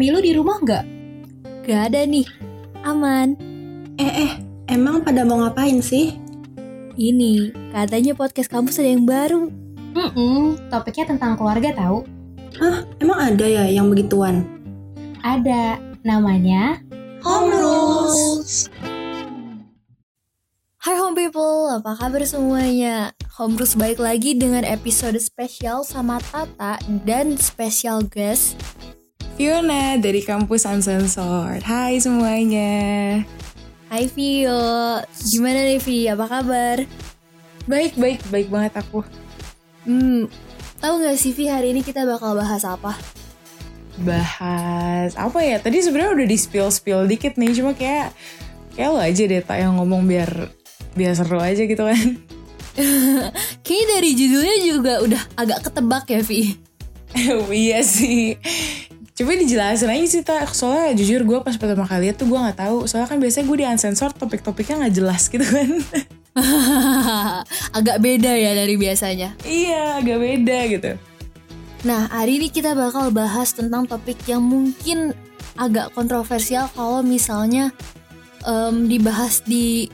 Mami lu di rumah nggak? Gak ada nih. Aman. Eh eh, emang pada mau ngapain sih? Ini, katanya podcast kampus ada yang baru. Hmm, topiknya tentang keluarga tahu. Hah, emang ada ya yang begituan? Ada, namanya Home Rules. Hai home people, apa kabar semuanya? Home Rules balik lagi dengan episode spesial sama Tata dan special guest Fiona dari kampus Uncensored. Hai semuanya. Hai Vio, gimana nih Vi? Apa kabar? Baik, baik, baik banget aku. Hmm, tahu nggak sih Vi hari ini kita bakal bahas apa? Bahas apa ya? Tadi sebenarnya udah di spill spill dikit nih, cuma kayak kayak lo aja deh tak yang ngomong biar biar seru aja gitu kan. Kayaknya dari judulnya juga udah agak ketebak ya Vi. iya sih. Coba dijelasin aja sih tak. Soalnya jujur gue pas pertama kali lihat tuh gue nggak tahu. Soalnya kan biasanya gue di uncensored topik-topiknya nggak jelas gitu kan. agak beda ya dari biasanya. iya, agak beda gitu. Nah, hari ini kita bakal bahas tentang topik yang mungkin agak kontroversial kalau misalnya em, dibahas di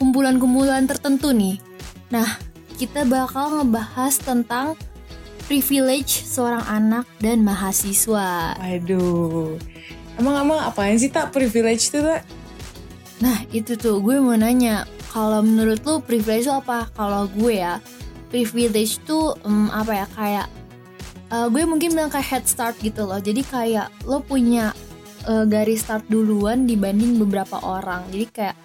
kumpulan-kumpulan tertentu nih. Nah, kita bakal ngebahas tentang privilege seorang anak dan mahasiswa. Aduh. Emang-emang apaan sih tak privilege itu tak? Nah, itu tuh gue mau nanya, kalau menurut lu privilege itu apa? Kalau gue ya, privilege tuh em, apa ya kayak eh, gue mungkin bilang kayak head start gitu loh. Jadi kayak lo punya eh, garis start duluan dibanding beberapa orang. Jadi kayak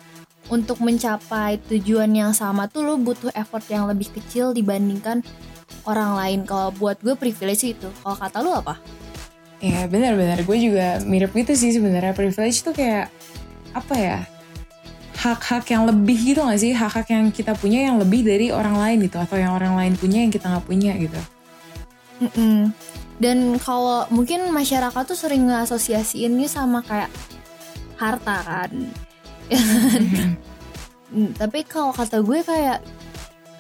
untuk mencapai tujuan yang sama tuh lo butuh effort yang lebih kecil dibandingkan orang lain. Kalau buat gue privilege itu. Kalau kata lu apa? Ya benar-benar gue juga mirip gitu sih sebenarnya privilege tuh kayak apa ya hak-hak yang lebih gitu gak sih hak-hak yang kita punya yang lebih dari orang lain gitu atau yang orang lain punya yang kita nggak punya gitu Mm-mm. Dan kalau mungkin masyarakat tuh sering ngasosiasiinnya sama kayak harta kan. Mm, Tapi kalau kata gue kayak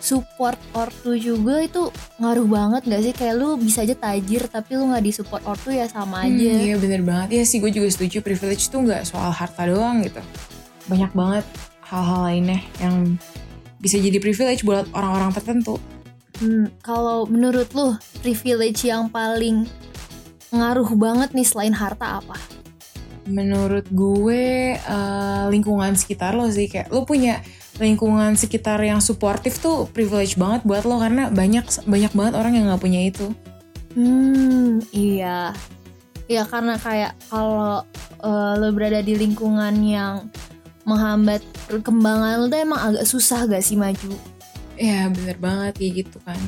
support ortu juga itu ngaruh banget gak sih? Kayak lu bisa aja tajir tapi lu nggak disupport ortu ya sama aja. Hmm, iya bener banget ya sih gue juga setuju privilege tuh nggak soal harta doang gitu banyak banget hal-hal lainnya yang bisa jadi privilege buat orang-orang tertentu Hmm, kalau menurut lu privilege yang paling ngaruh banget nih selain harta apa? menurut gue eh, lingkungan sekitar lo sih kayak lo punya lingkungan sekitar yang suportif tuh privilege banget buat lo karena banyak banyak banget orang yang nggak punya itu Hmm, iya. Ya karena kayak kalau eh, lo berada di lingkungan yang menghambat perkembangan lo tuh emang agak susah gak sih maju? ya bener banget kayak gitu kan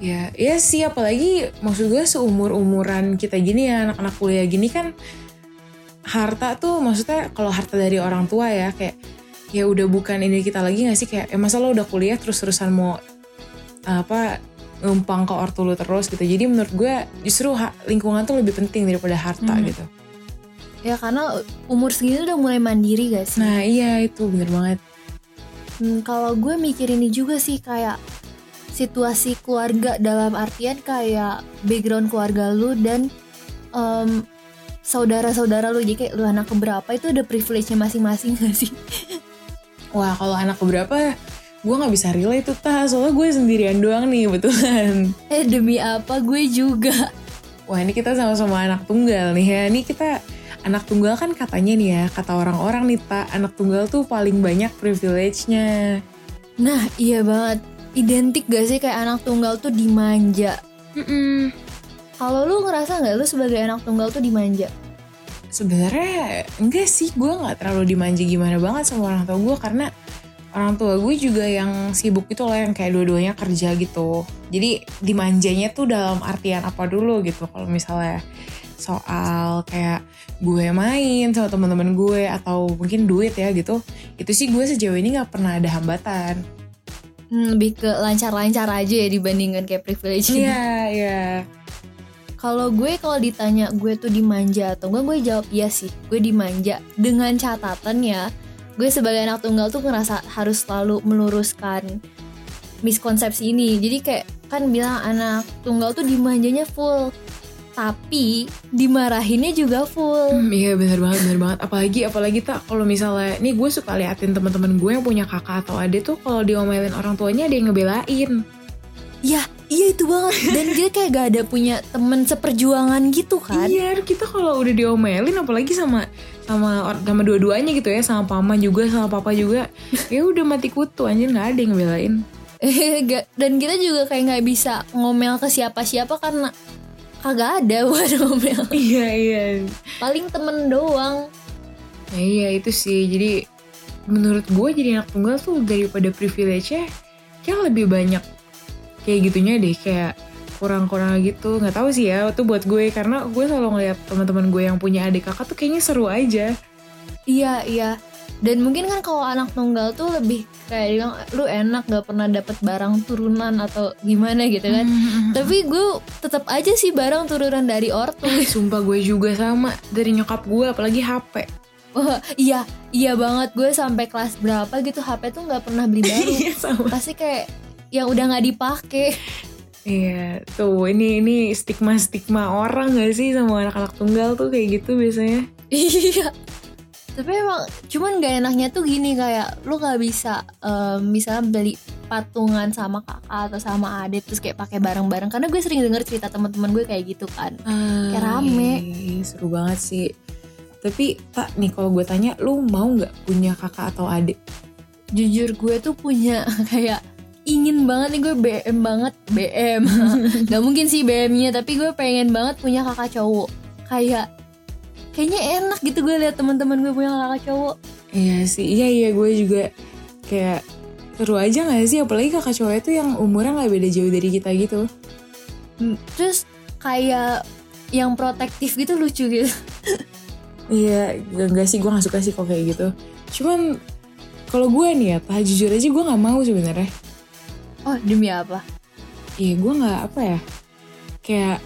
ya ya sih apalagi maksud gue seumur umuran kita gini ya anak-anak kuliah gini kan harta tuh maksudnya kalau harta dari orang tua ya kayak ya udah bukan ini kita lagi gak sih kayak eh masa lo udah kuliah terus-terusan mau apa numpang ke ortu lu terus gitu jadi menurut gue justru ha- lingkungan tuh lebih penting daripada harta Hmm. gitu Ya karena umur segini udah mulai mandiri gak sih? nah iya itu bener banget Hmm, kalau gue mikir ini juga sih kayak situasi keluarga dalam artian kayak background keluarga lu dan em, saudara-saudara lu jadi kayak lu anak keberapa itu ada privilege-nya masing-masing gak sih? wah kalau anak keberapa gue nggak bisa relate tuh tah soalnya gue sendirian doang nih betulan Eh demi apa gue juga Wah ini kita sama-sama anak tunggal nih ya. Ini kita anak tunggal kan katanya nih ya, kata orang-orang nih tak, anak tunggal tuh paling banyak privilege-nya. Nah iya banget Identik gak sih kayak anak tunggal tuh dimanja Mm-mm. Kalau lu ngerasa nggak lu sebagai anak tunggal tuh dimanja? Sebenarnya enggak sih, gue nggak terlalu dimanja gimana banget sama orang tua gue karena orang tua gue juga yang sibuk itu loh yang kayak dua-duanya kerja gitu. Jadi dimanjanya tuh dalam artian apa dulu gitu. Kalau misalnya soal kayak gue main sama teman-teman gue atau mungkin duit ya gitu, itu sih gue sejauh ini nggak pernah ada hambatan. Hmm, lebih ke lancar-lancar aja ya dibandingkan kayak privilege. Iya, iya. Kalau gue kalau ditanya gue tuh dimanja atau enggak gue jawab iya sih, gue dimanja dengan catatan ya. Gue sebagai anak tunggal tuh ngerasa harus selalu meluruskan miskonsepsi ini. Jadi kayak kan bilang anak tunggal tuh dimanjanya full tapi dimarahinnya juga full Hmm, iya bener banget bener banget apalagi apalagi tak kalau misalnya nih gue suka liatin teman-teman gue yang punya kakak atau adik tuh kalau diomelin orang tuanya ada yang ngebelain ya iya itu banget dan dia kayak gak ada punya temen seperjuangan gitu kan Iya, kita kalau udah diomelin apalagi sama sama sama dua-duanya gitu ya, sama mama juga, sama papa juga. ya udah mati kutu anjir nggak ada yang ngebelain. Gak- dan kita juga kayak nggak bisa ngomel ke siapa-siapa karena kagak ada buat ngomel iya, iya. paling temen doang Nah, iya itu sih. Jadi menurut gue jadi anak tunggal tuh daripada privilege-nya kayak lebih banyak kayak gitunya deh, kayak kurang-kurang gitu. nggak tahu sih ya, itu buat gue. Karena gue selalu ngeliat teman-teman gue yang punya adik kakak tuh kayaknya seru aja. iya iya. Dan mungkin kan kalau anak tunggal tuh lebih kayak bilang lu enak gak pernah dapet barang turunan atau gimana gitu kan. Tapi gue tetap aja sih barang turunan dari ortu. Sumpah gue juga sama dari nyokap gue apalagi HP. Wah, iya iya banget. Gue sampai kelas berapa gitu HP tuh nggak pernah beli baru Iya pasti kayak yang udah nggak dipakai Iya, tuh ini ini stigma stigma orang gak sih sama anak-anak tunggal tuh kayak gitu biasanya. iya tapi emang cuman gak enaknya tuh gini kayak lu gak bisa em, misalnya beli patungan sama kakak atau sama adik terus kayak pakai bareng-bareng karena gue sering denger cerita teman-teman gue kayak gitu kan Kayak rame. Iya, iya, seru banget sih. Tapi tak nih kalau gue tanya, lu mau nggak punya kakak atau adik? jujur gue tuh punya kayak ingin banget nih gue BM banget BM nggak mungkin sih BM-nya tapi gue pengen banget punya kakak cowok kayak kayaknya enak gitu gue liat teman-teman gue punya kakak cowok Iya sih, iya iya gue juga kayak seru aja gak sih? Apalagi kakak cowoknya tuh yang umurnya nggak beda jauh dari kita gitu. Hmm, terus kayak yang protektif gitu lucu gitu Iya, gak, gak sih gue gak suka sih kok kayak gitu. Cuman kalau gue nih ya, jujur aja gue nggak mau sebenarnya. Oh demi apa? Iya gue nggak apa ya kayak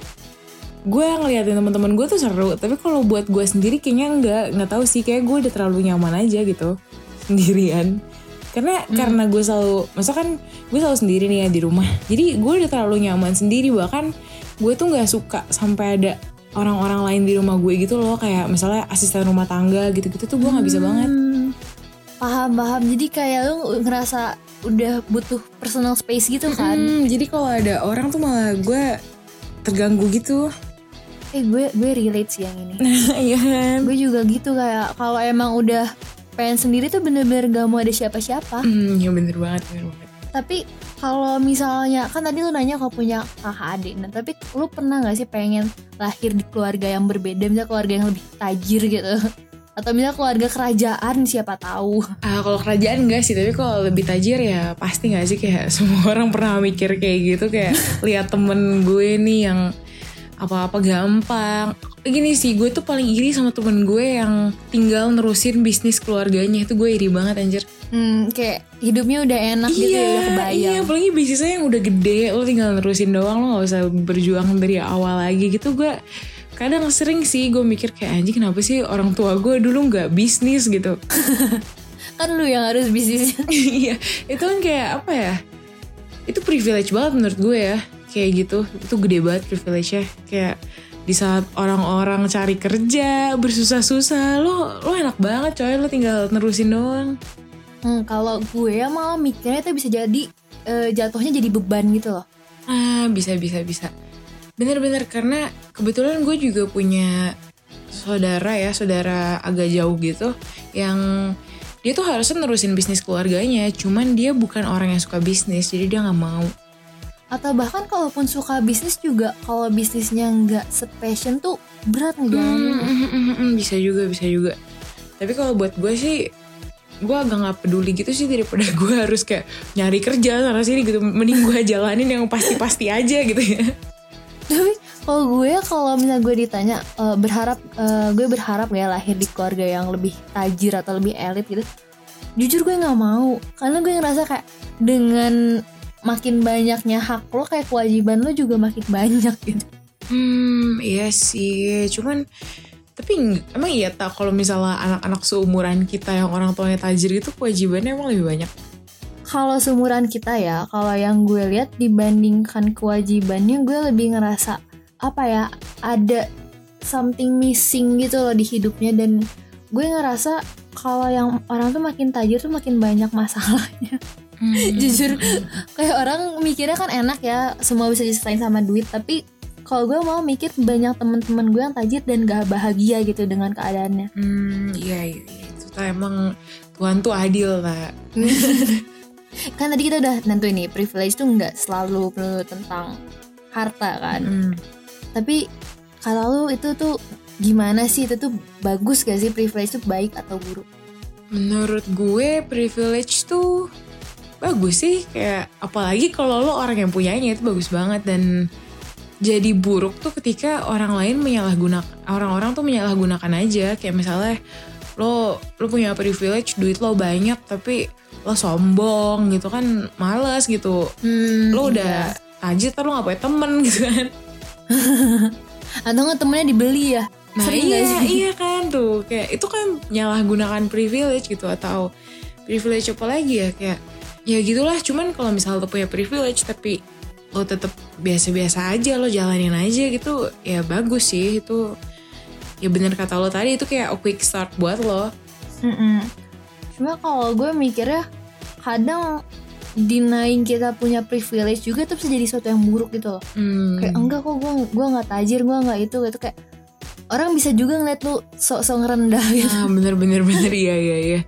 gue ngeliatin teman-teman gue tuh seru tapi kalau buat gue sendiri kayaknya nggak nggak tahu sih kayak gue udah terlalu nyaman aja gitu sendirian. Karena karena gue selalu masa kan gue selalu sendiri nih ya di rumah jadi gue udah terlalu nyaman sendiri bahkan gue tuh nggak suka sampai ada orang-orang lain di rumah gue gitu loh kayak misalnya asisten rumah tangga gitu-gitu tuh gue nggak bisa banget. Hmm, paham paham. Jadi kayak lu ngerasa udah butuh personal space gitu kan. Hmm, jadi kalau ada orang tuh malah gue terganggu gitu. Eh gue gue relate sih yang ini. Iya kan? gue juga gitu kayak kalau emang udah pengen sendiri tuh bener-bener gak mau ada siapa-siapa. Hmm, ya bener banget, bener banget. tapi kalau misalnya kan tadi lu nanya kalau punya kakak adik. Nah tapi lu pernah gak sih pengen lahir di keluarga yang berbeda? Misalnya keluarga yang lebih tajir gitu atau misalnya keluarga kerajaan siapa tahu Ah, kalau kerajaan enggak sih, tapi kalau lebih tajir ya pasti nggak sih kayak semua orang pernah mikir kayak gitu kayak lihat temen gue nih yang apa-apa gampang. Gini sih, gue tuh paling iri sama temen gue yang tinggal nerusin bisnis keluarganya itu gue iri banget anjir. hmm, kayak hidupnya udah enak gitu ya udah kebayang iya, apalagi bisnisnya yang udah gede, lo tinggal nerusin doang, lo gak usah berjuang dari awal lagi gitu. Gue kadang sering sih gue mikir kayak anjing kenapa sih orang tua gue dulu nggak bisnis gitu. kan lu yang harus bisnis Iya, itu kan kayak apa ya? Itu privilege banget menurut gue ya. Kayak gitu, itu gede banget privilege-nya. Kayak di saat orang-orang cari kerja, bersusah-susah, lo lo enak banget coy, lo tinggal nerusin doang. hmm, kalau gue ya malah mikirnya itu bisa jadi eh, jatuhnya jadi beban gitu loh Ah, bisa bisa bisa. Bener-bener karena kebetulan gue juga punya saudara ya, saudara agak jauh gitu yang dia tuh harusnya nerusin bisnis keluarganya, cuman dia bukan orang yang suka bisnis, jadi dia nggak mau. atau bahkan kalaupun suka bisnis juga kalau bisnisnya nggak sepassion tuh berat ngejalanin hmm, hmm, hmm, hmm, bisa juga bisa juga. Tapi kalau buat gue sih gue agak nggak peduli gitu sih daripada gue harus kayak nyari kerja sana sini gitu. Mending gue jalanin yang pasti-pasti aja gitu ya tapi kalau gue kalau misalnya gue ditanya eh, berharap eh, gue berharap ya lahir di keluarga yang lebih tajir atau lebih elit gitu jujur gue nggak mau. Karena gue ngerasa kayak dengan makin banyaknya hak lo kayak kewajiban lo juga makin banyak gitu. Hmm iya sih. Cuman tapi ng- emang iya tak kalau misalnya anak-anak seumuran kita yang orang tuanya tajir itu kewajibannya emang lebih banyak kalau seumuran kita ya kalau yang gue lihat dibandingkan kewajibannya gue lebih ngerasa apa ya ada something missing gitu loh di hidupnya dan gue ngerasa kalau yang orang tuh makin tajir tuh makin banyak masalahnya Hmm. jujur kayak orang mikirnya kan enak ya semua bisa diselesain sama duit tapi kalau gue mau mikir banyak teman-teman gue yang tajir dan gak bahagia gitu dengan keadaannya Hmm, iya, iya, iya. Itu tuh emang Tuhan tuh adil lah. kan tadi kita udah nentuin nih privilege tuh nggak selalu tentang harta kan. Hmm. tapi kalau lu itu tuh gimana sih? Itu tuh bagus gak sih privilege tuh baik atau buruk? Menurut gue privilege tuh bagus sih. Kayak apalagi kalau lo orang yang punyanya itu bagus banget. Dan jadi buruk tuh ketika orang lain menyalahgunakan orang-orang tuh menyalahgunakan aja. Kayak misalnya lo lo punya privilege duit lo banyak tapi lo sombong gitu kan males gitu. Hmm, lo udah tajir tapi lo gak punya temen gitu kan. Atau nggak temennya dibeli ya? Nah Sering iya, sih? iya kan tuh. Kayak itu kan menyalahgunakan privilege gitu atau privilege apa lagi ya kayak ya gitulah. Cuman kalau misal lo punya privilege tapi lo tetap biasa-biasa aja lo jalanin aja gitu ya bagus sih itu. Ya bener kata lo tadi itu kayak a quick start buat lo. Mm-mm. Cuma kalau gue mikirnya kadang denying kita punya privilege juga tuh bisa jadi sesuatu yang buruk gitu loh. Hmm. Kayak enggak kok gue gue nggak tajir, gue nggak itu gitu kayak orang bisa juga ngeliat lu sok-sok ngerendah gitu. ah bener bener bener iya iya iya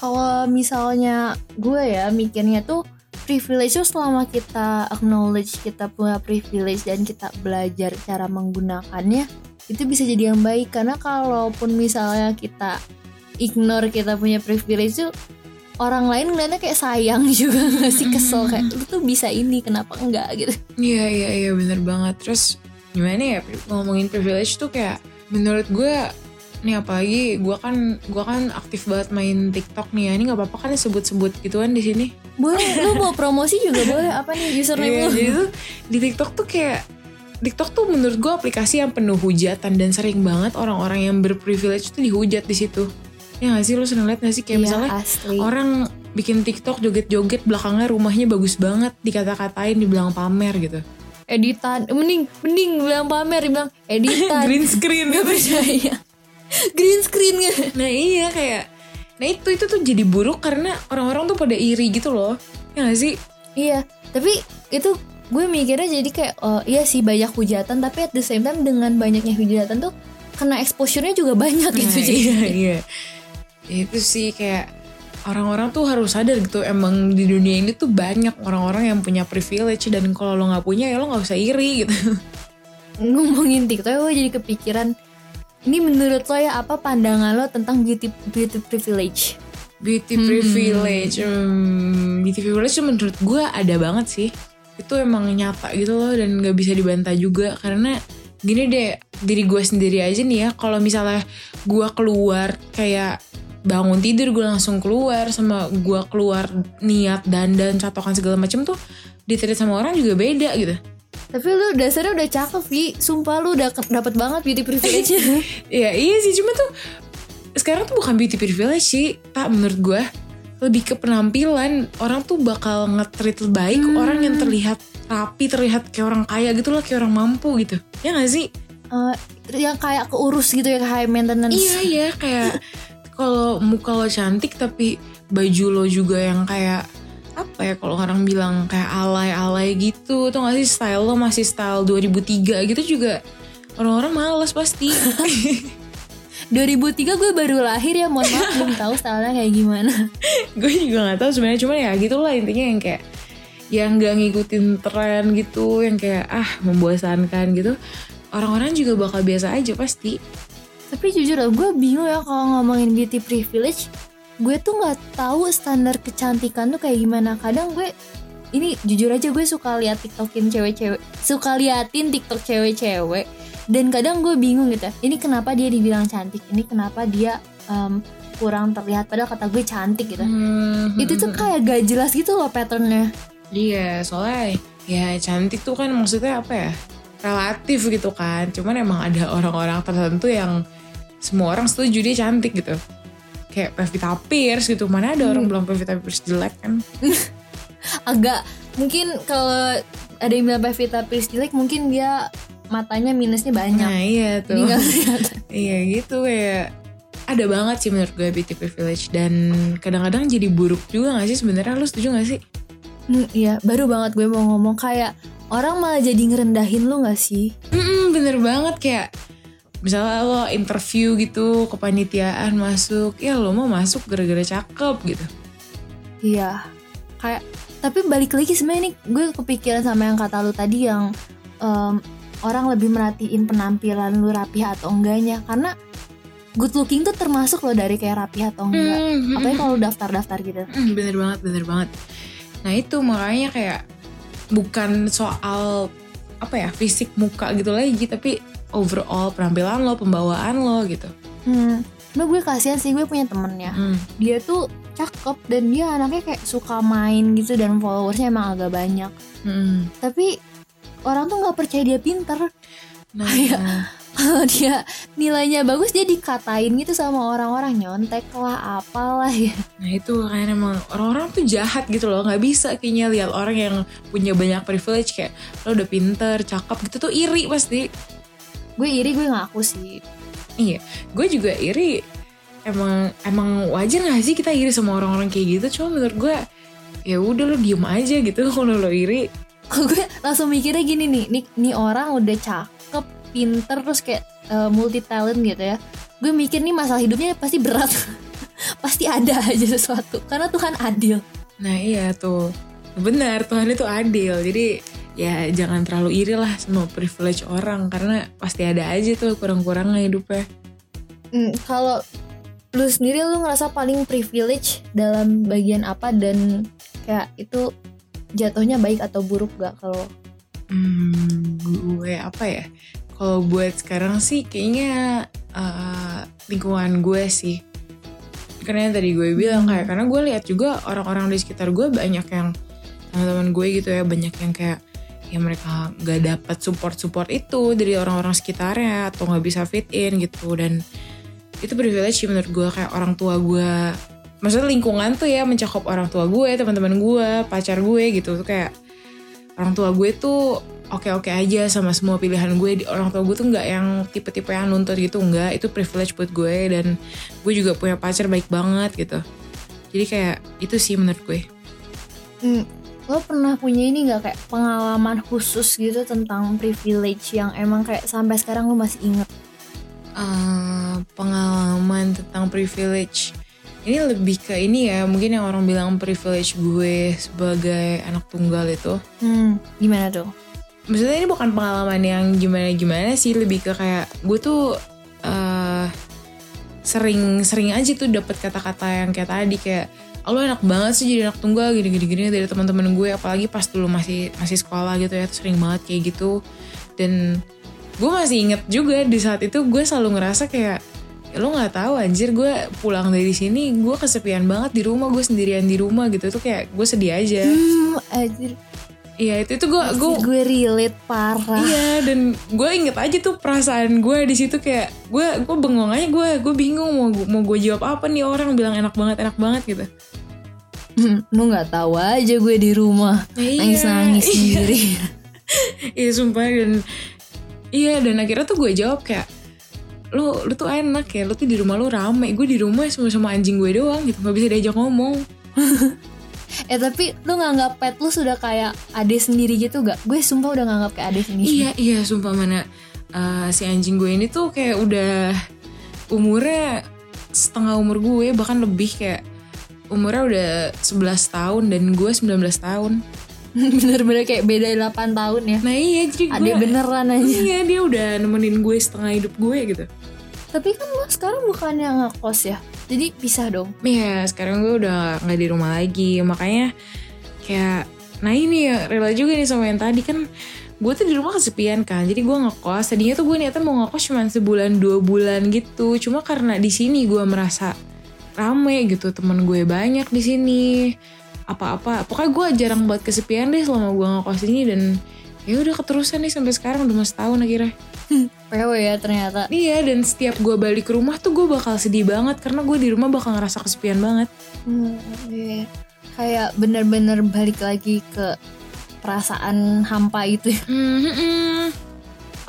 Kalau misalnya gue ya mikirnya tuh privilege tuh selama kita acknowledge kita punya privilege dan kita belajar cara menggunakannya itu bisa jadi yang baik karena kalaupun misalnya kita ignore kita punya privilege tuh orang lain ngeliatnya kayak sayang juga gak sih? Kesel kayak lu tuh bisa ini kenapa enggak? gitu. Iya iya iya bener banget. Terus gimana ya ngomongin privilege tuh kayak menurut gue nih apalagi gue kan gue kan aktif banget main TikTok nih ya. Ini nggak apa-apa kan disebut-sebut gituan di sini. boleh lu mau promosi juga boleh. Apa nih username Iya, lu? jadi tuh di TikTok tuh kayak TikTok tuh menurut gue aplikasi yang penuh hujatan dan sering banget orang-orang yang berprivilege tuh dihujat di situ. Ya gak sih lu sering liat gak sih kayak Iya, misalnya asli orang bikin TikTok joget-joget belakangnya rumahnya bagus banget dikata-katain dibilang pamer gitu. editan mending mending bilang pamer bilang editan Green screen Gak gitu. percaya green screen gak? Nah iya kayak Nah itu itu tuh jadi buruk karena orang-orang tuh pada iri gitu loh Ya gak sih? iya tapi itu gue mikirnya jadi kayak oh iya sih banyak hujatan tapi at the same time dengan banyaknya hujatan tuh kena exposure-nya juga banyak gitu Nah, jadi iya iya Ya, Itu sih kayak Orang-orang tuh harus sadar gitu Emang di dunia ini tuh banyak orang-orang yang punya privilege Dan kalau lo gak punya ya lo gak usah iri gitu. Ngomongin TikTok gue jadi kepikiran ini menurut lo ya apa pandangan lo tentang beauty beauty privilege? Beauty privilege hmm, Beauty privilege tuh menurut gue ada banget sih. Itu emang nyata gitu loh Dan gak bisa dibantah juga Karena gini deh Diri gue sendiri aja nih ya Kalau misalnya gue keluar Kayak bangun tidur gue langsung keluar Sama gue keluar niat dandan catokan segala macem tuh Diterit sama orang juga beda gitu. Tapi lu dasarnya udah cakep Vi sumpah lu udah dapet banget beauty privilege. Ya iya sih. Cuma tuh sekarang tuh bukan beauty privilege sih, tak menurut gue lebih ke penampilan. Orang tuh bakal nge-treat baik orang yang terlihat rapi, terlihat kayak orang kaya gitu loh, kayak orang mampu gitu. Ya gak sih? Eh, yang kayak keurus gitu ya kayak high maintenance. Iya iya. Kayak kalau muka lo cantik tapi baju lo juga yang kayak apa ya kalau orang bilang kayak alay-alay gitu tuh gak sih? Style lo masih style 2003 gitu juga orang-orang males pasti. 2003 gue baru lahir ya mohon maaf belum tahu stylenya kayak gimana. Gue juga nggak tahu sebenarnya cuman ya gitulah intinya yang kayak yang nggak ngikutin tren gitu yang kayak ah membosankan gitu. Orang-orang juga bakal biasa aja pasti tapi jujur lah gue bingung ya kalau ngomongin beauty privilege. Gue tuh nggak tahu standar kecantikan tuh kayak gimana. Kadang gue ini jujur aja gue suka liat tiktokin cewek-cewek suka liatin tiktok cewek-cewek. Dan kadang gue bingung gitu ya, ini kenapa dia dibilang cantik? Ini kenapa dia em, kurang terlihat? Padahal kata gue cantik gitu. Hmm, itu tuh kayak gak jelas gitu loh patternnya. Iya soalnya ya cantik tuh kan maksudnya apa ya? Relatif gitu kan. Cuman emang ada orang-orang tertentu yang semua orang setuju dia cantik gitu. Kayak Pevita Pierce gitu. Mana ada orang bilang Pevita Pierce jelek kan? Agak mungkin kalau ada yang bilang Pevita Pierce jelek mungkin dia matanya minusnya banyak. nah iya tuh. iya gitu kayak ada banget sih menurut gue beauty privilege. Dan kadang-kadang jadi buruk juga gak sih sebenarnya? Lu setuju gak sih? Hmm, iya, baru banget gue mau ngomong. Kayak orang malah jadi ngerendahin lu gak sih? Mm-mm, bener banget. Kayak misalnya lo interview gitu kepanitiaan masuk ya lo mau masuk gara-gara cakep gitu. Iya, kayak tapi balik lagi sebenarnya nih gue kepikiran sama yang kata lu tadi yang em, orang lebih merhatiin penampilan lu rapi atau enggaknya. Karena good looking tuh termasuk lo dari kayak rapi atau enggak. Mm, Apalagi kalau lu daftar-daftar gitu. Mm, bener banget bener banget. Nah itu makanya kayak bukan soal apa ya fisik muka gitu lagi tapi overall penampilan lo pembawaan lo gitu Hmm, cuma gue kasihan sih gue punya temen ya. Mm. Dia tuh cakep dan dia anaknya kayak suka main gitu dan followersnya emang agak banyak. Mm. Tapi orang tuh nggak percaya dia pinter. nah Iya. Kalau dia nilainya bagus dia dikatain gitu sama orang-orang nyontek lah apalah ya. Nah itu kan emang orang-orang tuh jahat gitu loh nggak bisa kayaknya lihat orang yang punya banyak privilege kayak lo udah pinter, cakep gitu tuh iri pasti. Gue iri gue ngaku sih. Iya, gue juga iri. Emang emang wajar gak sih kita iri sama orang-orang kayak gitu? Cuma menurut gue ya udah lo diem aja gitu kalau lo iri. gue langsung mikirnya gini nih, nih, nih orang udah cakep, pinter terus kayak multi talent gitu ya. Gue mikir nih masalah hidupnya pasti berat. pasti ada aja sesuatu karena Tuhan adil. Nah iya tuh benar Tuhan itu adil. Jadi ya jangan terlalu iri lah sama privilege orang karena pasti ada aja tuh kurang-kurangnya hidupnya. Hmm, kalau lu sendiri lu ngerasa paling privilege dalam bagian apa dan kayak itu jatuhnya baik atau buruk gak kalau Hmm, gue apa ya? Kalau buat sekarang sih kayaknya eh, lingkungan gue sih. Karena yang tadi gue bilang kayak karena gue lihat juga orang-orang di sekitar gue banyak yang teman-teman gue gitu ya banyak yang kayak ya mereka nggak dapat support support itu dari orang-orang sekitarnya atau nggak bisa fit in gitu. Dan itu privilege sih menurut gue kayak orang tua gue maksudnya lingkungan tuh ya mencakup orang tua gue teman-teman gue pacar gue gitu. Tuh kayak orang tua gue tuh oke-oke aja sama semua pilihan gue orang tua gue tuh nggak yang tipe-tipe yang nuntut gitu nggak. Itu privilege buat gue dan gue juga punya pacar baik banget gitu. Jadi kayak itu sih menurut gue Hmm, lo pernah punya ini nggak kayak pengalaman khusus gitu tentang privilege yang emang kayak sampai sekarang lo masih inget? Eh, pengalaman tentang privilege ini lebih ke ini ya mungkin yang orang bilang privilege gue sebagai anak tunggal itu Hmm, gimana tuh? maksudnya ini bukan pengalaman yang gimana-gimana sih lebih ke kayak gue tuh eh sering sering aja tuh dapat kata-kata yang kayak tadi kayak "Ah, lo enak banget sih jadi anak tunggal gini-gini gini dari teman-teman gue apalagi pas dulu masih masih sekolah gitu ya sering banget kayak gitu. Dan gue masih inget juga di saat itu gue selalu ngerasa kayak "Ya, lo nggak tahu anjir gue pulang dari sini gue kesepian banget di rumah gue sendirian di rumah gitu. Tuh kayak gue sedih aja. Hmm, anjir, iya itu itu gue gue gue relate parah. Iya dan gue inget aja tuh perasaan gue di situ kayak gue gue bengong aja gue gue bingung mau mau gue jawab apa nih orang bilang enak banget enak banget gitu. Hmm, lu nggak tahu aja gue di rumah Iya, nangis nangis iya. sendiri. Iya sumpah dan iya dan akhirnya tuh gue jawab kayak lu lu tuh enak ya lu tuh di rumah lu rame gue di rumah sama sama anjing gue doang gitu nggak bisa diajak ngomong eh tapi lu nganggap pet lu sudah kayak ade sendiri gitu gak? Gue sumpah udah nganggap kayak ade sendiri. iya iya sumpah mana eh, si anjing gue ini tuh kayak udah umurnya setengah umur gue bahkan lebih kayak umurnya udah 11 tahun dan gue 19 tahun Bener-bener kayak beda 8 tahun ya. nah iya jadi gue Ade beneran aja. iya dia udah nemenin gue setengah hidup gue gitu Tapi kan lo sekarang bukannya ngekos ya. Jadi pisah dong. Iya sekarang gue udah nggak di rumah lagi. Makanya kayak nah ini ya rela juga nih sama yang tadi. Kan gue tuh di rumah kesepian kan. Jadi gue ngekos. Tadinya tuh gue niatnya mau ngekos cuma sebulan dua bulan gitu. Cuma karena di sini gue merasa rame gitu. Temen gue banyak di sini. Apa-apa. Pokoknya gue jarang buat kesepian deh selama gue ngekos ini. Dan ya udah keterusan nih sampai sekarang. Udah mas tahun akhirnya PW ya ternyata. iya dan setiap gue balik ke rumah tuh gue bakal sedih banget karena gue di rumah bakal ngerasa kesepian banget Hmm, iya. Kayak bener-bener balik lagi ke perasaan hampa itu. Hmm,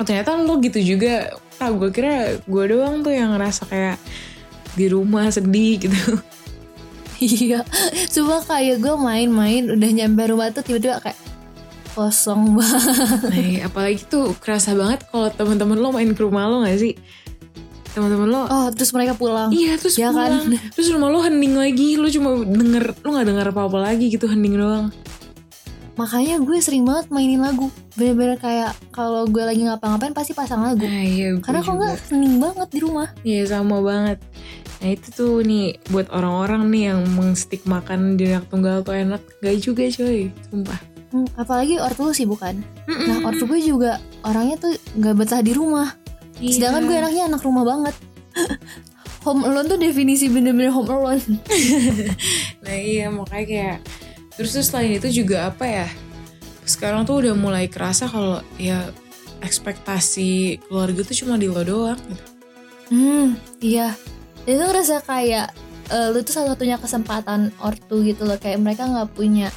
oh, ternyata lo gitu juga ah gue kira gue doang tuh yang ngerasa kayak di rumah sedih gitu iya coba kayak gue main-main udah nyampe rumah tuh tiba-tiba kayak kosong banget. Nah apalagi tuh kerasa banget kalau teman-teman lo main ke rumah lo gak sih? Teman-teman lo oh terus mereka pulang. Iya terus Ya kan? pulang. Terus rumah lo hening lagi. Lo cuma denger Lo gak denger apa-apa lagi gitu Hening doang. Makanya gue sering banget mainin lagu. Bener-bener kayak kalau gue lagi ngapa-ngapain pasti pasang lagu. Nah iya karena kalau juga. nggak hening banget di rumah. Iya sama banget. Nah itu tuh nih Buat orang-orang nih yang mengstigmakan di anak tunggal tuh enak. Gak juga coy. Sumpah Hmm, apalagi ortu lu sih bukan nah ortu gue juga orangnya tuh nggak betah di rumah. Iya. sedangkan gue anaknya anak rumah banget. Home alone tuh definisi bener-bener home alone. Nah iya makanya kayak Terus tuh selain itu juga apa ya? Sekarang tuh udah mulai kerasa kalau ya ekspektasi keluarga tuh cuma di lo doang gitu. hmm iya. Dan itu ngerasa kayak eh, lu tuh satu-satunya kesempatan ortu gitu loh. Kayak mereka nggak punya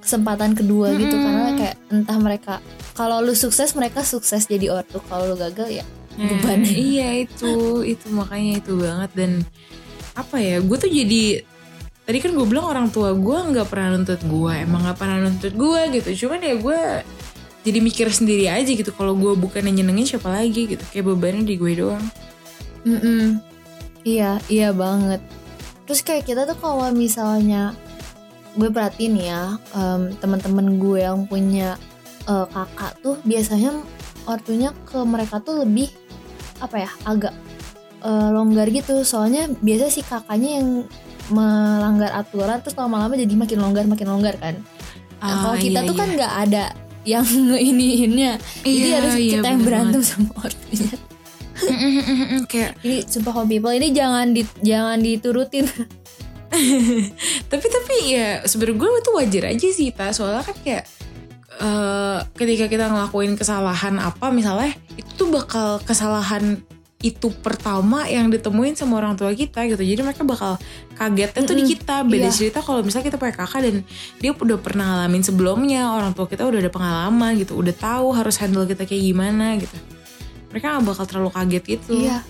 kesempatan kedua gitu Mm-mm. karena kayak entah mereka kalau lu sukses mereka sukses jadi ortu kalau lu gagal ya Nah, Beban. iya itu itu makanya itu banget dan apa ya gue tuh jadi tadi kan gue bilang orang tua gue nggak pernah nuntut gue emang nggak pernah nuntut gue gitu cuman ya gue jadi mikir sendiri aja gitu kalau gue bukan yang nyenengin siapa lagi gitu kayak bebannya di gue doang Mm-mm. Iya, iya banget. Terus kayak kita tuh kalau misalnya gue perhatiin ya, em, teman-teman gue yang punya eh, kakak tuh biasanya ortunya ke mereka tuh lebih apa ya, agak eh, longgar gitu. Soalnya biasa si kakaknya yang melanggar aturan terus lama-lama jadi makin longgar makin longgar kan. Nah, kalau kita iya, tuh kan nggak ada yang iniinnya. Jadi Iya, harus iya, kita yang berantem sama ortunya. kayak Ini sumpah home people ini jangan di, jangan diturutin. tapi tapi ya sebenarnya gue itu wajar aja sih ta soalnya kan kayak eh, ketika kita ngelakuin kesalahan apa misalnya itu tuh bakal kesalahan itu pertama yang ditemuin sama orang tua kita gitu. Jadi mereka bakal kagetnya tuh di kita. Beda iya. cerita kalau misalnya kita punya kakak dan dia udah pernah ngalamin sebelumnya orang tua kita udah ada pengalaman gitu udah tahu harus handle kita kayak gimana gitu. Mereka gak bakal terlalu kaget gitu. Iya.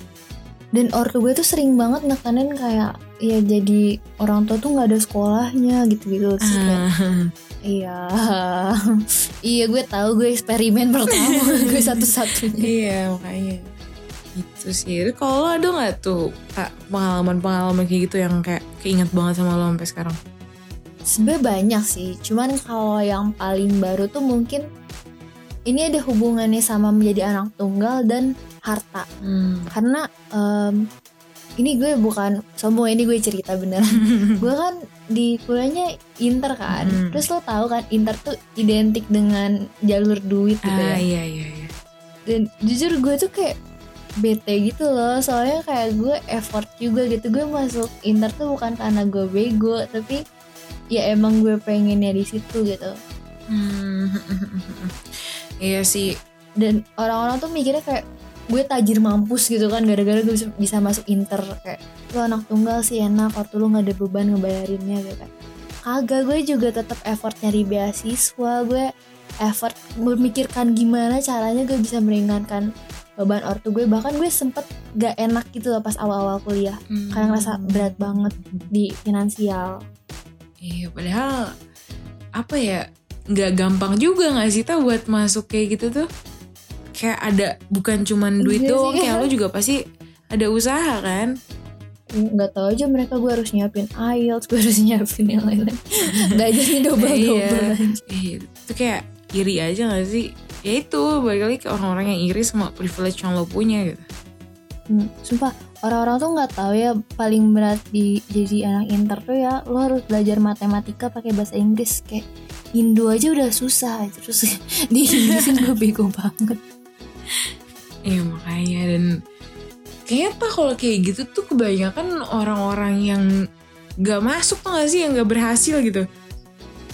Dan ortu gue tuh sering banget nekanin kayak ya jadi orang tua tuh nggak ada sekolahnya gitu-gitu. Kayak, Ah. iya, iya gue tahu gue eksperimen pertama gue satu-satunya. Iya makanya Itu sih Kalau lo ada gak tuh Kak, Pengalaman-pengalaman kayak gitu Yang kayak keinget banget sama lo sampai sekarang Sebenarnya banyak sih. Cuman kalau yang paling baru tuh mungkin ini ada hubungannya sama menjadi anak tunggal dan harta. hmm. Karena em, ini gue bukan sombong ini gue cerita beneran. gue kan di kuliahnya inter kan. Hmm. terus lo tahu kan inter tuh identik dengan jalur duit gitu Ah ya? iya iya iya. Dan jujur gue tuh kayak bete gitu loh. Soalnya kayak gue effort juga gitu. Gue masuk inter tuh bukan karena gue bego tapi ya emang gue pengennya di situ gitu. Hmm. Iya sih. Dan orang-orang tuh mikirnya kayak gue tajir mampus gitu kan gara-gara gue bisa, bisa masuk inter kayak lu anak tunggal sih enak waktu lu nggak ada beban ngebayarinnya gitu kan. Kagak gue juga tetap effort nyari beasiswa gue effort memikirkan gimana caranya gue bisa meringankan beban ortu gue. Bahkan gue sempet gak enak gitu loh pas awal-awal kuliah. Hmm. karena ngerasa berat banget di finansial. Iya padahal Apa ya nggak gampang juga gak sih Ta buat masuk kayak gitu tuh Kayak ada Bukan cuman duit Iya doang sih. Kayak lo juga pasti Ada usaha kan nggak tahu aja mereka gue harus nyiapin IELTS gue harus nyiapin yang lain-lain belajarnya double double Iya. Iya, itu kayak iri aja gak sih? Ya itu, balik lagi ke orang-orang yang iri sama privilege yang lo punya gitu. Hmm, sumpah orang-orang tuh nggak tahu ya paling berat di jadi anak inter tuh ya lo harus belajar matematika pakai bahasa Inggris kayak Indo aja udah susah terus di Inggrisin gue bego banget Iya makanya. Dan kayaknya pak kalau kayak gitu tuh kebanyakan orang-orang yang gak masuk tuh gak sih? Yang gak berhasil gitu.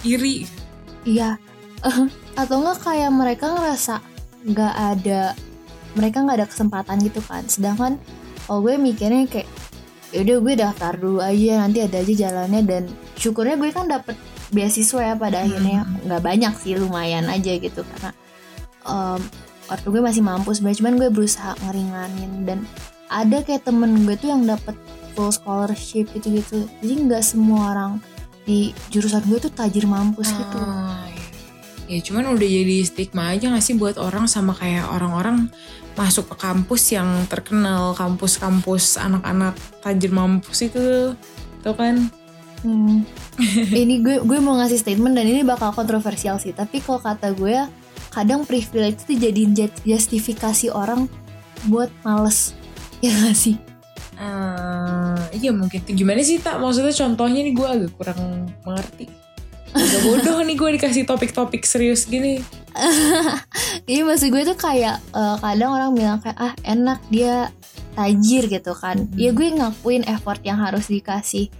Iri. iya. Eh, atau nggak kayak mereka ngerasa nggak ada mereka nggak ada kesempatan gitu kan. Sedangkan kalau gue mikirnya kayak yaudah gue daftar dulu aja nanti ada aja jalannya. Dan syukurnya gue kan dapet beasiswa ya pada akhirnya. Nggak banyak sih lumayan aja gitu. Karena em, ortu gue masih mampu sebenarnya cuman gue berusaha ngeringanin. Dan ada kayak temen gue tuh yang dapet full scholarship gitu-gitu. Jadi nggak semua orang di jurusan gue tuh tajir mampus gitu. Ah, iya. Ya cuman udah jadi stigma aja gak sih buat orang sama kayak orang-orang masuk ke kampus yang terkenal kampus-kampus anak-anak tajir mampus itu tuh kan? Hmm. ini gue gue mau ngasih statement dan ini bakal kontroversial sih. Tapi kalau kata gue ya kadang privilege itu jat- justifikasi orang buat males. Ya gak sih? Eh, iya mungkin. Tuh gimana sih tak maksudnya contohnya nih gue agak kurang mengerti. Agak bodoh nih gue dikasih topik-topik serius gini. Iya maksud gue tuh kayak eh, kadang orang bilang kayak ah enak dia tajir gitu kan. Hmm. Ya gue ngakuin effort yang harus dikasih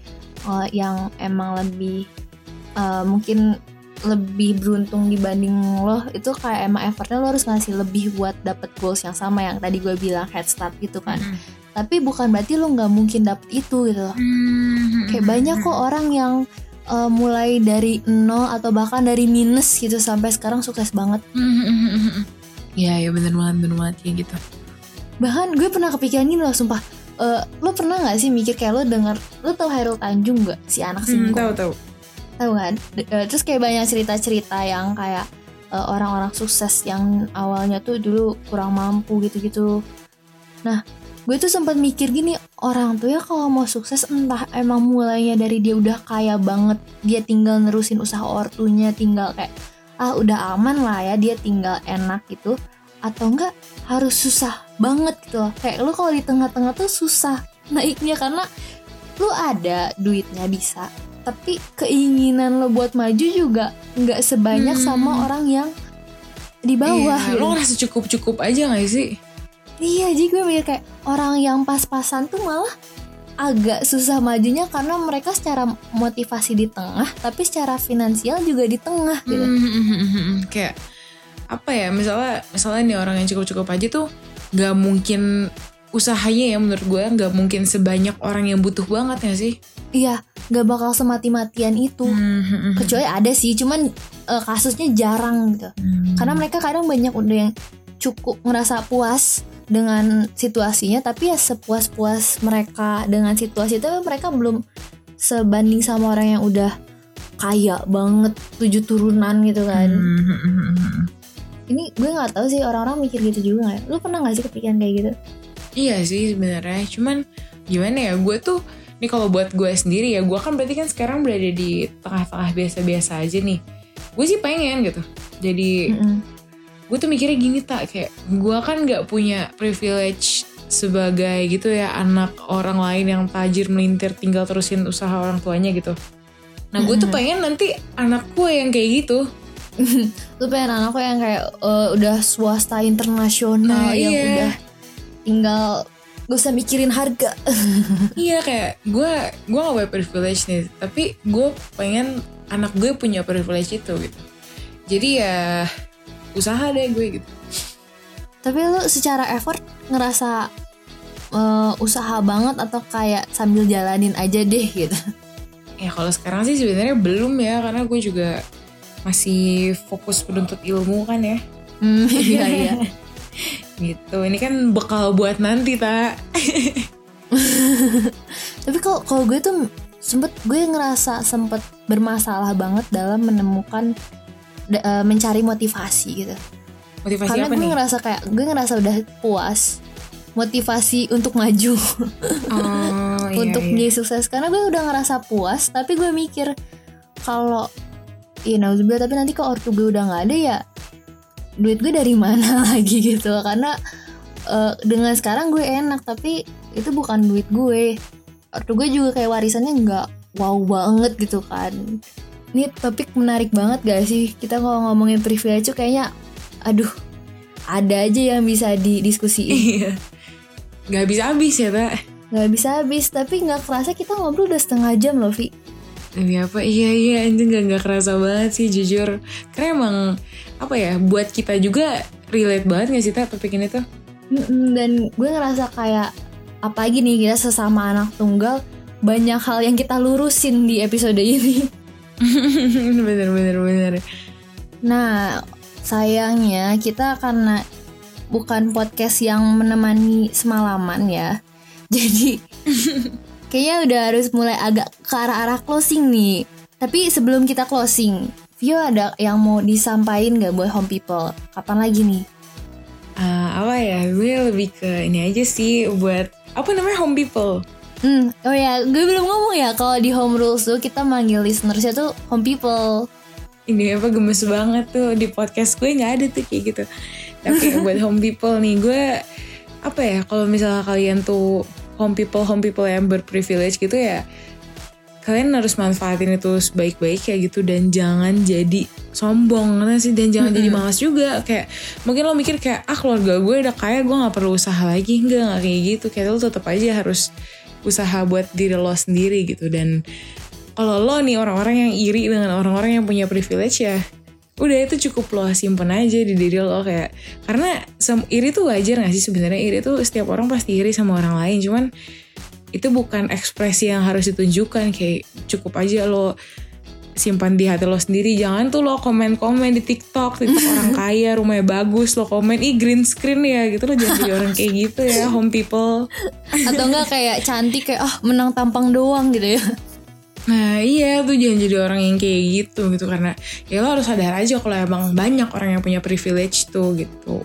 eh, yang emang lebih eh, mungkin lebih beruntung dibanding lo itu kayak emang effortnya lo harus ngasih lebih buat dapet goals yang sama yang tadi gue bilang head start gitu kan. Tapi bukan berarti lo nggak mungkin dapet itu gitu loh. Hmm. Kayak banyak kok orang yang eh, mulai dari nol atau bahkan dari minus gitu sampai sekarang sukses banget. Iya ya bener banget bener banget kayak gitu bahkan gue pernah kepikiran gini loh sumpah Eh, lo pernah nggak sih mikir kayak lo denger lo tau Hairul Tanjung nggak si anak singkong tahu tahu tahu kan? Eh, terus kayak banyak cerita-cerita yang kayak eh, orang-orang sukses yang awalnya tuh dulu kurang mampu gitu-gitu. Nah gue tuh sempat mikir gini orang tuh ya kalau mau sukses entah emang mulainya dari dia udah kaya banget dia tinggal nerusin usaha ortunya tinggal kayak ah udah aman lah ya dia tinggal enak gitu. Atau enggak harus susah banget gitu loh. Kayak lu kalau di tengah-tengah tuh susah naiknya karena lu ada duitnya bisa tapi keinginan lo buat maju juga nggak sebanyak Hmm. sama orang yang di bawah Iya, gitu. lo ngerasa cukup-cukup aja gak sih Iya, jadi gue mikir kayak orang yang pas-pasan tuh malah agak susah majunya karena mereka secara motivasi di tengah, tapi secara finansial juga di tengah gitu. Hmm, kayak apa ya misalnya misalnya nih orang yang cukup-cukup aja tuh nggak mungkin usahanya ya menurut gue nggak mungkin sebanyak orang yang butuh banget ya sih Iya, gak bakal semati-matian itu. Hmm, Kecuali ada sih, cuman eh, kasusnya jarang gitu. Karena mereka kadang banyak udah yang cukup ngerasa puas dengan situasinya, tapi ya sepuas-puas mereka dengan situasi itu mereka belum sebanding sama orang yang udah kaya banget tujuh turunan gitu kan. Hmm, Ini gue nggak tahu sih orang-orang mikir gitu juga nggak? ya? Lu pernah gak sih kepikiran kayak gitu? Iya sih sebenarnya, cuman gimana ya gue tuh nih kalau buat gue sendiri ya gue kan berarti kan sekarang berada di tengah-tengah biasa-biasa aja nih. Gue sih pengen gitu. Jadi Mm-mm. gue tuh mikirnya gini tak kayak gue kan nggak punya privilege sebagai gitu ya anak orang lain yang tajir melintir tinggal terusin usaha orang tuanya gitu. Nah gue tuh pengen nanti anak gue yang kayak gitu. Lu pengen anak lo yang kayak eh, udah swasta internasional Nah, yang iya. udah tinggal gak usah mikirin harga. iya kayak gue gue gak punya privilege nih tapi gue pengen anak gue punya privilege itu gitu. Jadi ya usaha deh gue gitu. Tapi lu secara effort ngerasa eh, usaha banget atau kayak sambil jalanin aja deh gitu. Ya kalau sekarang sih sebenarnya belum ya karena gue juga masih fokus penuntut ilmu kan ya. Hmm, iya iya. Gitu. Ini kan bekal buat nanti tak. Tapi kalau kalau gue tuh sempet gue ngerasa sempet bermasalah banget dalam menemukan da- eh, mencari motivasi gitu. Motivasi Karena apa gue nih? ngerasa kayak gue ngerasa udah puas motivasi untuk maju Oh, iya, untuk iya. menjadi sukses karena gue udah ngerasa puas tapi gue mikir kalau ya nauzubillah tapi nanti kalau ortu gue udah nggak ada ya duit gue dari mana lagi gitu. Karena eh, dengan sekarang gue enak tapi itu bukan duit gue. Ortu gue juga kayak warisannya nggak wow banget gitu kan. Ini topik menarik banget gak sih? Kita kalau ngomongin privilege tuh kayaknya aduh ada aja yang bisa didiskusiin. Iya. Gak bisa habis ya tak? nggak bisa habis tapi nggak kerasa kita ngobrol udah setengah jam loh Vi Demi apa? Iya iya anjing gak, gak kerasa banget sih jujur. Karena emang apa ya buat kita juga relate banget gak sih tak topik ini tuh? Dan gue ngerasa kayak apalagi nih kita sesama anak tunggal banyak hal yang kita lurusin di episode ini bener bener bener. nah sayangnya kita karena bukan podcast yang menemani semalaman ya. Jadi kayaknya udah harus mulai agak ke arah-arah closing nih. Tapi sebelum kita closing, Vio ada yang mau disampaikan gak buat home people? Kapan lagi nih? Ah, apa ya gue lebih ke ini aja sih buat apa namanya home people Hmm, oh ya, gue belum ngomong ya kalau di home rules tuh kita manggil listenersnya tuh home people. ini apa gemes banget tuh di podcast gue nggak ada tuh kayak gitu tapi buat home people nih gue apa ya kalau misalnya kalian tuh home people home people yang berprivilege gitu ya kalian harus manfaatin itu sebaik-baik kayak gitu dan jangan jadi sombong karena sih? Dan jangan jadi malas juga. Kayak mungkin lo mikir kayak ah keluarga gue udah kaya gue nggak perlu usaha lagi. Enggak nggak kayak gitu. Kayak lo tetap aja harus usaha buat diri lo sendiri gitu. Dan kalau lo nih orang-orang yang iri dengan orang-orang yang punya privilege ya udah itu cukup lo simpen aja di diri lo kayak karena iri tuh wajar gak sih sebenarnya? Iri tuh setiap orang pasti iri sama orang lain cuman itu bukan ekspresi yang harus ditunjukkan kayak cukup aja lo simpan di hati lo sendiri. Jangan tuh lo komen-komen di TikTok TikTok orang kaya rumahnya bagus lo komen ih green screen ya gitu lo jangan jadi orang kayak gitu ya home people. Atau enggak kayak cantik kayak ah menang tampang doang gitu ya. Nah iya tuh jangan jadi orang yang kayak gitu gitu karena ya lo harus sadar aja kalau emang banyak orang yang punya privilege tuh gitu.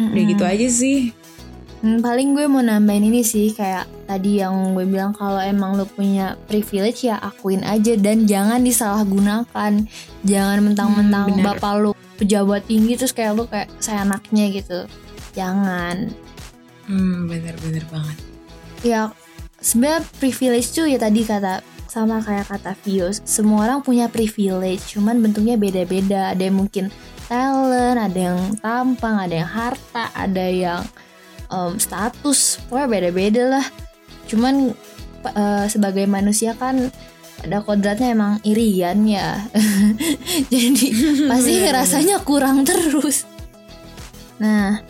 Udah gitu aja sih. Hmm, paling gue mau nambahin ini sih kayak tadi yang gue bilang kalau emang lo punya privilege ya akuin aja dan jangan disalahgunakan. Jangan mentang-mentang Hmm, bapak lo pejabat tinggi terus kayak lo kayak saya anaknya gitu. Jangan. Hmm bener-bener banget. Ya sebenarnya privilege tuh ya tadi kata sama kayak kata Vios, semua orang punya privilege, cuman bentuknya beda-beda. Ada yang mungkin talent, ada yang tampang, ada yang harta, ada yang em, status, pokoknya beda-beda lah. Cuman eh, sebagai manusia kan ada kodratnya emang irian ya. Jadi pasti ngerasanya kurang terus. Nah,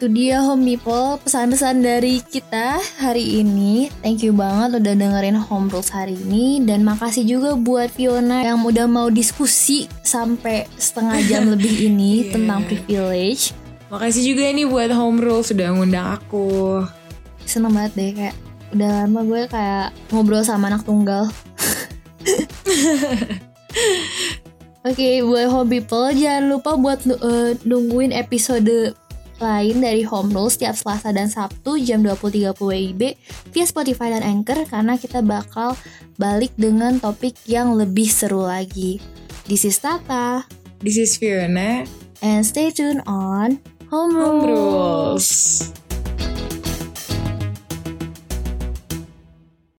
itu dia home people pesan-pesan dari kita hari ini. Thank you banget udah dengerin home rules hari ini dan makasih juga buat Fiona yang udah mau diskusi sampai setengah jam lebih ini Yeah. tentang privilege. Makasih juga nih buat Home Rule sudah ngundang aku. Seneng banget deh kayak udah lama gue kayak ngobrol sama anak tunggal. Oke, buat home people jangan lupa buat uh, nungguin episode lain dari Home Rules setiap Selasa dan Sabtu jam 20.30 WIB via Spotify dan Anchor karena kita bakal balik dengan topik yang lebih seru lagi. This is Tata This is Fiona. and stay tuned on Home Home Rules. Rules.